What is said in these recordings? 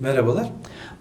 Merhabalar.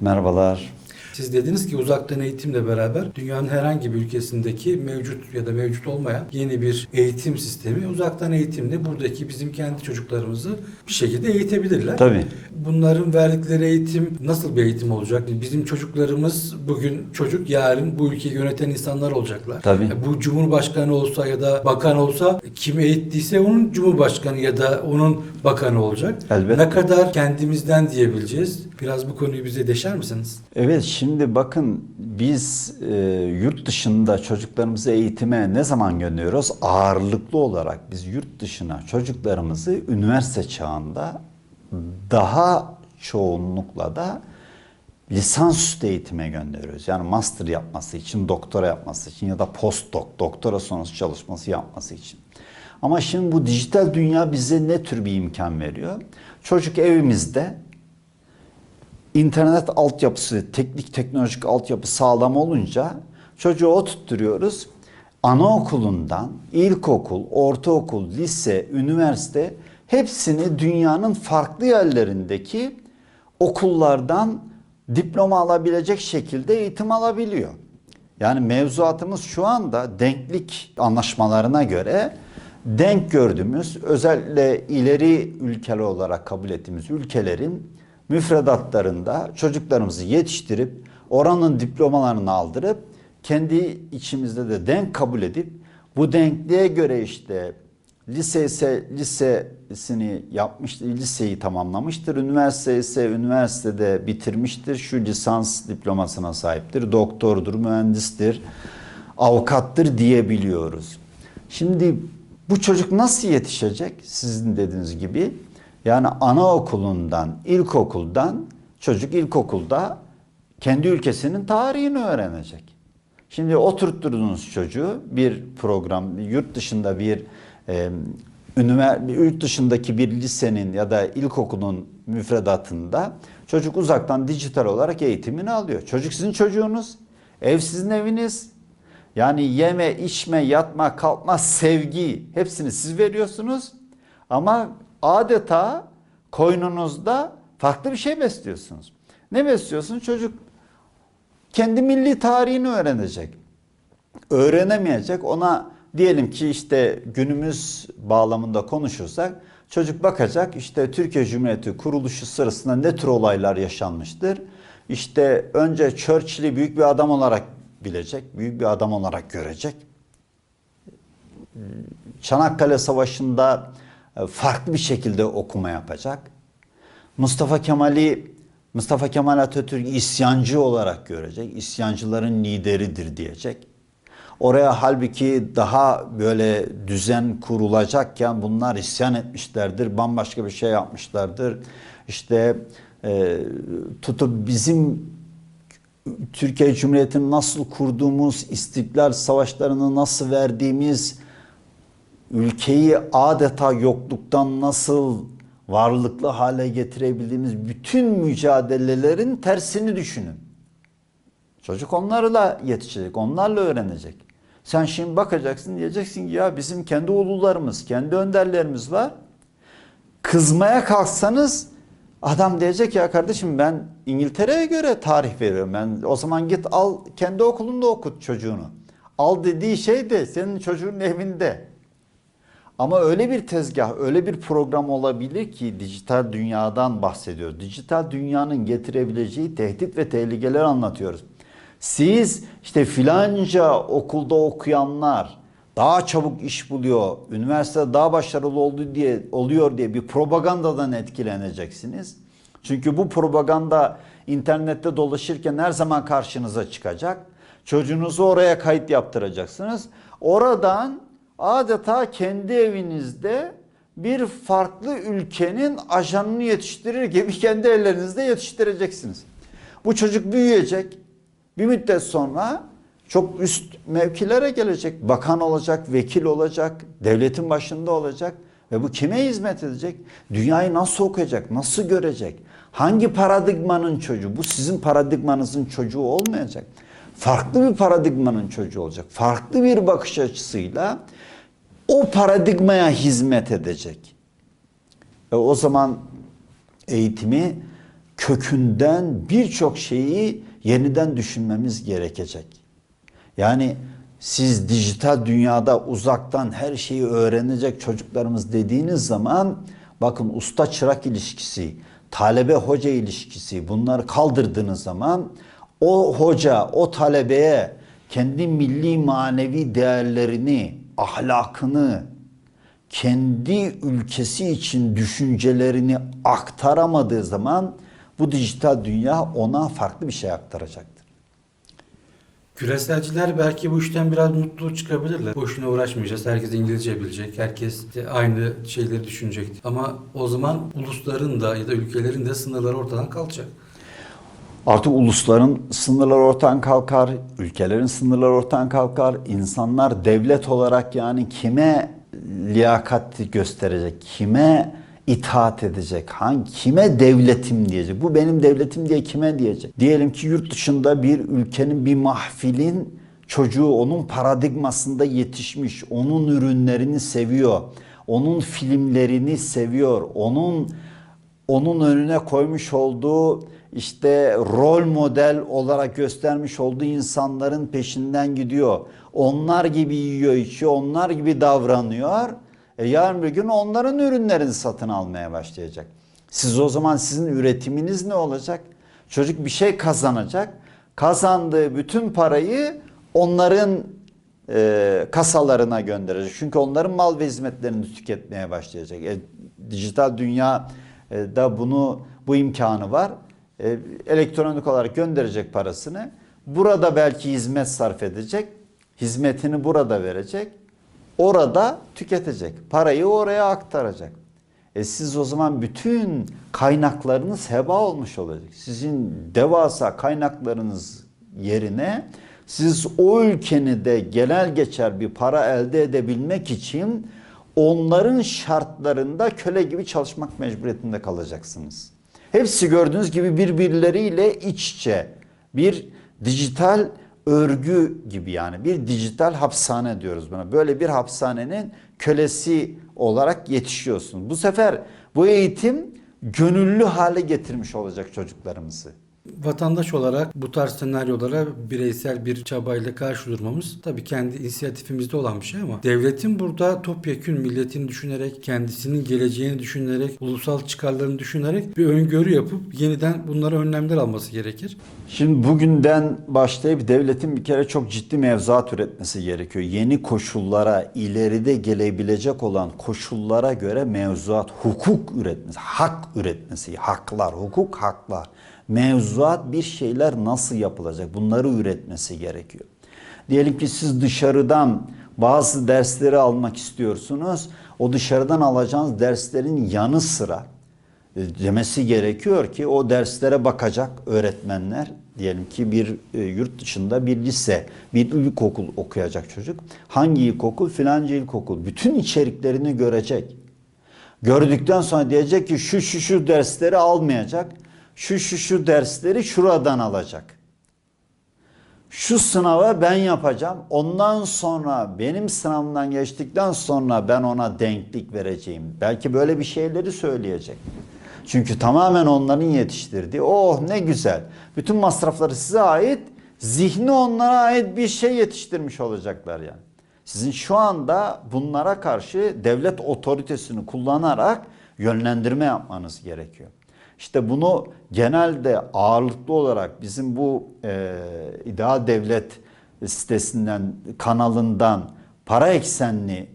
Merhabalar. Siz dediniz ki uzaktan eğitimle beraber dünyanın herhangi bir ülkesindeki mevcut ya da mevcut olmayan yeni bir eğitim sistemi uzaktan eğitimle buradaki bizim kendi çocuklarımızı bir şekilde eğitebilirler. Tabii. Bunların verdikleri eğitim nasıl bir eğitim olacak? Bizim çocuklarımız bugün çocuk yarın bu ülkeyi yöneten insanlar olacaklar. Tabii. Bu cumhurbaşkanı olsa ya da bakan olsa kim eğittiyse onun cumhurbaşkanı ya da onun bakanı olacak. Elbette. Ne kadar kendimizden diyebileceğiz? Biraz bu konuyu bize deşer misiniz? Evet şimdi bakın biz e, yurt dışında çocuklarımızı eğitime ne zaman gönderiyoruz? Ağırlıklı olarak biz yurt dışına çocuklarımızı üniversite çağında daha çoğunlukla da lisansüstü eğitime gönderiyoruz. Yani master yapması için, doktora yapması için ya da postdoc, doktora sonrası çalışması yapması için. Ama şimdi bu dijital dünya bize ne tür bir imkan veriyor? Çocuk evimizde internet altyapısı, teknik teknolojik altyapı sağlam olunca çocuğu oturtturuyoruz. Anaokulundan, ilkokul, ortaokul, lise, üniversite hepsini dünyanın farklı yerlerindeki okullardan diploma alabilecek şekilde eğitim alabiliyor. Yani mevzuatımız şu anda denklik anlaşmalarına göre denk gördüğümüz özellikle ileri ülkeler olarak kabul ettiğimiz ülkelerin müfredatlarında çocuklarımızı yetiştirip oranın diplomalarını aldırıp kendi içimizde de denk kabul edip bu denkliğe göre işte lise ise lisesini yapmıştır, liseyi tamamlamıştır. Üniversite ise üniversitede bitirmiştir. Şu lisans diplomasına sahiptir. Doktordur, mühendistir, avukattır diyebiliyoruz. Şimdi bu çocuk nasıl yetişecek? Sizin dediğiniz gibi. Yani anaokulundan, ilkokuldan çocuk ilkokulda kendi ülkesinin tarihini öğrenecek. Şimdi oturtturduğunuz çocuğu bir program, yurt dışında bir e, yurt dışındaki bir lisenin ya da ilkokulun müfredatında çocuk uzaktan dijital olarak eğitimini alıyor. Çocuk sizin çocuğunuz, ev sizin eviniz. Yani yeme, içme, yatma, kalkma, sevgi hepsini siz veriyorsunuz. Ama adeta koynunuzda farklı bir şey besliyorsunuz. Ne besliyorsun? Çocuk kendi milli tarihini öğrenecek. Öğrenemeyecek. Ona diyelim ki işte günümüz bağlamında konuşursak çocuk bakacak işte Türkiye Cumhuriyeti kuruluşu sırasında ne tür olaylar yaşanmıştır. İşte önce Churchill'i büyük bir adam olarak bilecek, büyük bir adam olarak görecek. Çanakkale Savaşı'nda farklı bir şekilde okuma yapacak. Mustafa Kemal'i Mustafa Kemal Atatürk isyancı olarak görecek. İsyancıların lideridir diyecek. Oraya halbuki daha böyle düzen kurulacakken bunlar isyan etmişlerdir. Bambaşka bir şey yapmışlardır. İşte e, tutup bizim Türkiye Cumhuriyeti'ni nasıl kurduğumuz, istiklal savaşlarını nasıl verdiğimiz, ülkeyi adeta yokluktan nasıl varlıklı hale getirebildiğimiz bütün mücadelelerin tersini düşünün. Çocuk onlarla yetişecek, onlarla öğrenecek. Sen şimdi bakacaksın diyeceksin ki ya bizim kendi ulularımız, kendi önderlerimiz var. Kızmaya kalksanız adam diyecek ya kardeşim ben İngiltere'ye göre tarih veriyorum. Ben o zaman git al kendi okulunda okut çocuğunu. Al dediği şey de senin çocuğun evinde. Ama öyle bir tezgah, öyle bir program olabilir ki dijital dünyadan bahsediyoruz. Dijital dünyanın getirebileceği tehdit ve tehlikeler anlatıyoruz. Siz işte filanca okulda okuyanlar daha çabuk iş buluyor, üniversitede daha başarılı oldu diye oluyor diye bir propagandadan etkileneceksiniz. Çünkü bu propaganda internette dolaşırken her zaman karşınıza çıkacak. Çocuğunuzu oraya kayıt yaptıracaksınız. Oradan adeta kendi evinizde bir farklı ülkenin ajanını yetiştirir gibi kendi ellerinizde yetiştireceksiniz. Bu çocuk büyüyecek. Bir müddet sonra çok üst mevkilere gelecek. Bakan olacak, vekil olacak, devletin başında olacak. Ve bu kime hizmet edecek? Dünyayı nasıl okuyacak, nasıl görecek? Hangi paradigmanın çocuğu? Bu sizin paradigmanızın çocuğu olmayacak. Farklı bir paradigmanın çocuğu olacak. Farklı bir bakış açısıyla o paradigmaya hizmet edecek. E o zaman eğitimi kökünden birçok şeyi yeniden düşünmemiz gerekecek. Yani siz dijital dünyada uzaktan her şeyi öğrenecek çocuklarımız dediğiniz zaman bakın usta çırak ilişkisi, talebe hoca ilişkisi bunları kaldırdığınız zaman o hoca o talebeye kendi milli manevi değerlerini, ahlakını, kendi ülkesi için düşüncelerini aktaramadığı zaman bu dijital dünya ona farklı bir şey aktaracaktır. Küreselciler belki bu işten biraz mutlu çıkabilirler. Boşuna uğraşmayacağız. Herkes İngilizce bilecek. Herkes aynı şeyleri düşünecek. Ama o zaman ulusların da ya da ülkelerin de sınırları ortadan kalkacak. Artık ulusların sınırları ortadan kalkar, ülkelerin sınırları ortadan kalkar. İnsanlar devlet olarak yani kime liyakat gösterecek, kime itaat edecek, hangi kime devletim diyecek. Bu benim devletim diye kime diyecek? Diyelim ki yurt dışında bir ülkenin bir mahfilin çocuğu onun paradigmasında yetişmiş, onun ürünlerini seviyor, onun filmlerini seviyor, onun onun önüne koymuş olduğu işte rol model olarak göstermiş olduğu insanların peşinden gidiyor. Onlar gibi yiyor içiyor, onlar gibi davranıyor. E yarın bir gün onların ürünlerini satın almaya başlayacak. Siz o zaman sizin üretiminiz ne olacak? Çocuk bir şey kazanacak. Kazandığı bütün parayı onların e, kasalarına gönderecek. Çünkü onların mal ve hizmetlerini tüketmeye başlayacak. E, dijital dünya da bunu bu imkanı var. E, elektronik olarak gönderecek parasını. Burada belki hizmet sarf edecek. Hizmetini burada verecek. Orada tüketecek. Parayı oraya aktaracak. E siz o zaman bütün kaynaklarınız heba olmuş olacak. Sizin devasa kaynaklarınız yerine siz o ülkenin de genel geçer bir para elde edebilmek için onların şartlarında köle gibi çalışmak mecburiyetinde kalacaksınız. Hepsi gördüğünüz gibi birbirleriyle iç içe bir dijital örgü gibi yani bir dijital hapishane diyoruz buna. Böyle bir hapishanenin kölesi olarak yetişiyorsun. Bu sefer bu eğitim gönüllü hale getirmiş olacak çocuklarımızı. Vatandaş olarak bu tarz senaryolara bireysel bir çabayla karşı durmamız tabii kendi inisiyatifimizde olan bir şey ama devletin burada topyekün milletini düşünerek, kendisinin geleceğini düşünerek, ulusal çıkarlarını düşünerek bir öngörü yapıp yeniden bunlara önlemler alması gerekir. Şimdi bugünden başlayıp devletin bir kere çok ciddi mevzuat üretmesi gerekiyor. Yeni koşullara, ileride gelebilecek olan koşullara göre mevzuat, hukuk üretmesi, hak üretmesi, haklar, hukuk haklar. Mevzuat bir şeyler nasıl yapılacak bunları üretmesi gerekiyor. Diyelim ki siz dışarıdan bazı dersleri almak istiyorsunuz. O dışarıdan alacağınız derslerin yanı sıra e, demesi gerekiyor ki o derslere bakacak öğretmenler diyelim ki bir e, yurt dışında bir lise, bir ilkokul okuyacak çocuk. Hangi ilkokul? Filanca ilkokul. Bütün içeriklerini görecek. Gördükten sonra diyecek ki şu şu şu dersleri almayacak. Şu şu şu dersleri şuradan alacak. Şu sınavı ben yapacağım. Ondan sonra benim sınavımdan geçtikten sonra ben ona denklik vereceğim. Belki böyle bir şeyleri söyleyecek. Çünkü tamamen onların yetiştirdiği. Oh ne güzel. Bütün masrafları size ait. Zihni onlara ait bir şey yetiştirmiş olacaklar yani. Sizin şu anda bunlara karşı devlet otoritesini kullanarak yönlendirme yapmanız gerekiyor. İşte bunu genelde ağırlıklı olarak bizim bu e, ideal devlet sitesinden, kanalından para eksenli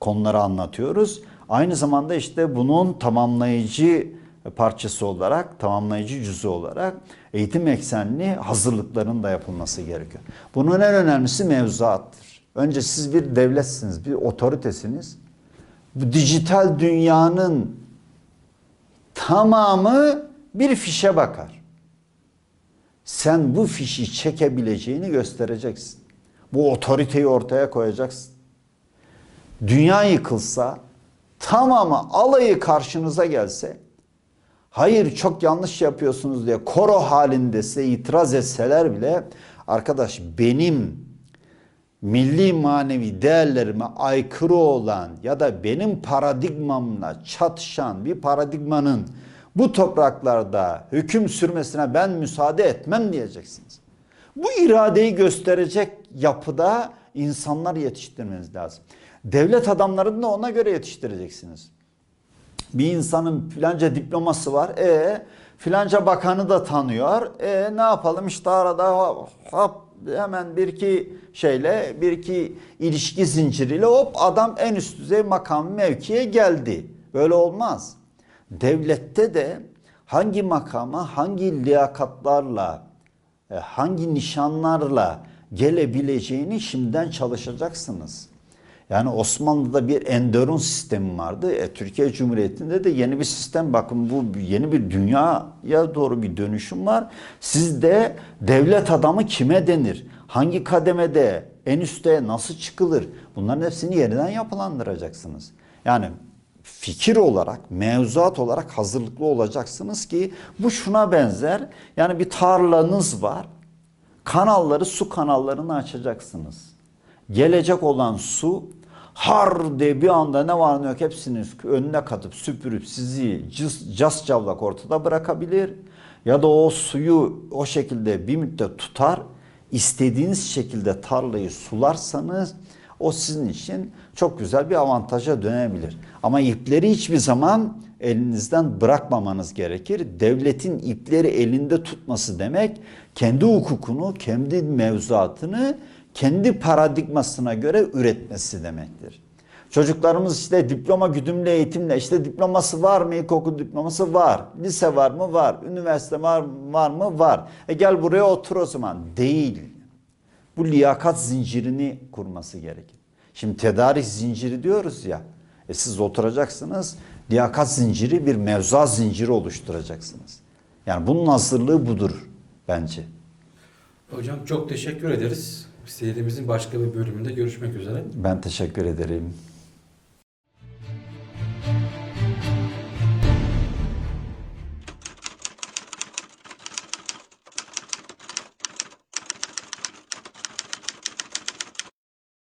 konuları anlatıyoruz. Aynı zamanda işte bunun tamamlayıcı parçası olarak, tamamlayıcı cüzü olarak eğitim eksenli hazırlıkların da yapılması gerekiyor. Bunun en önemlisi mevzuattır. Önce siz bir devletsiniz, bir otoritesiniz. Bu dijital dünyanın tamamı bir fişe bakar. Sen bu fişi çekebileceğini göstereceksin. Bu otoriteyi ortaya koyacaksın. Dünya yıkılsa, tamamı alayı karşınıza gelse, hayır çok yanlış yapıyorsunuz diye koro halinde size itiraz etseler bile, arkadaş benim milli manevi değerlerime aykırı olan ya da benim paradigmamla çatışan bir paradigmanın Bu topraklarda hüküm sürmesine ben müsaade etmem diyeceksiniz. Bu iradeyi gösterecek yapıda insanlar yetiştirmeniz lazım. Devlet adamlarını da ona göre yetiştireceksiniz. Bir insanın filanca diploması var. E filanca bakanı da tanıyor. E ne yapalım işte arada hop, hemen bir iki şeyle bir iki ilişki zinciriyle hop adam en üst düzey makam mevkiye geldi. Böyle olmaz. Devlette de hangi makama hangi liyakatlarla e, hangi nişanlarla gelebileceğini şimdiden çalışacaksınız. Yani Osmanlı'da bir endurance sistemi vardı. E, Türkiye Cumhuriyeti'nde de yeni bir sistem. Bakın bu yeni bir dünyaya doğru bir dönüşüm var. Sizde devlet adamı kime denir? Hangi kademede, en üste nasıl çıkılır? Bunların hepsini yeniden yapılandıracaksınız. Yani fikir olarak, mevzuat olarak hazırlıklı olacaksınız ki bu şuna benzer. Yani bir tarlanız var. Kanalları, su kanallarını açacaksınız. Gelecek olan su har diye bir anda ne var ne yok hepsini önüne katıp süpürüp sizi cız, cas cavlak ortada bırakabilir. Ya da o suyu o şekilde bir müddet tutar. istediğiniz şekilde tarlayı sularsanız o sizin için çok güzel bir avantaja dönebilir. Ama ipleri hiçbir zaman elinizden bırakmamanız gerekir. Devletin ipleri elinde tutması demek kendi hukukunu, kendi mevzuatını kendi paradigmasına göre üretmesi demektir. Çocuklarımız işte diploma güdümlü eğitimle işte diploması var mı? İlkokul diploması var. Lise var mı? Var. Üniversite var, var mı? Var. E gel buraya otur o zaman. Değil. Bu liyakat zincirini kurması gerekir. Şimdi tedarik zinciri diyoruz ya. E siz oturacaksınız. Liyakat zinciri bir mevzuat zinciri oluşturacaksınız. Yani bunun hazırlığı budur bence. Hocam çok teşekkür ederiz. Serimizin başka bir bölümünde görüşmek üzere. Ben teşekkür ederim.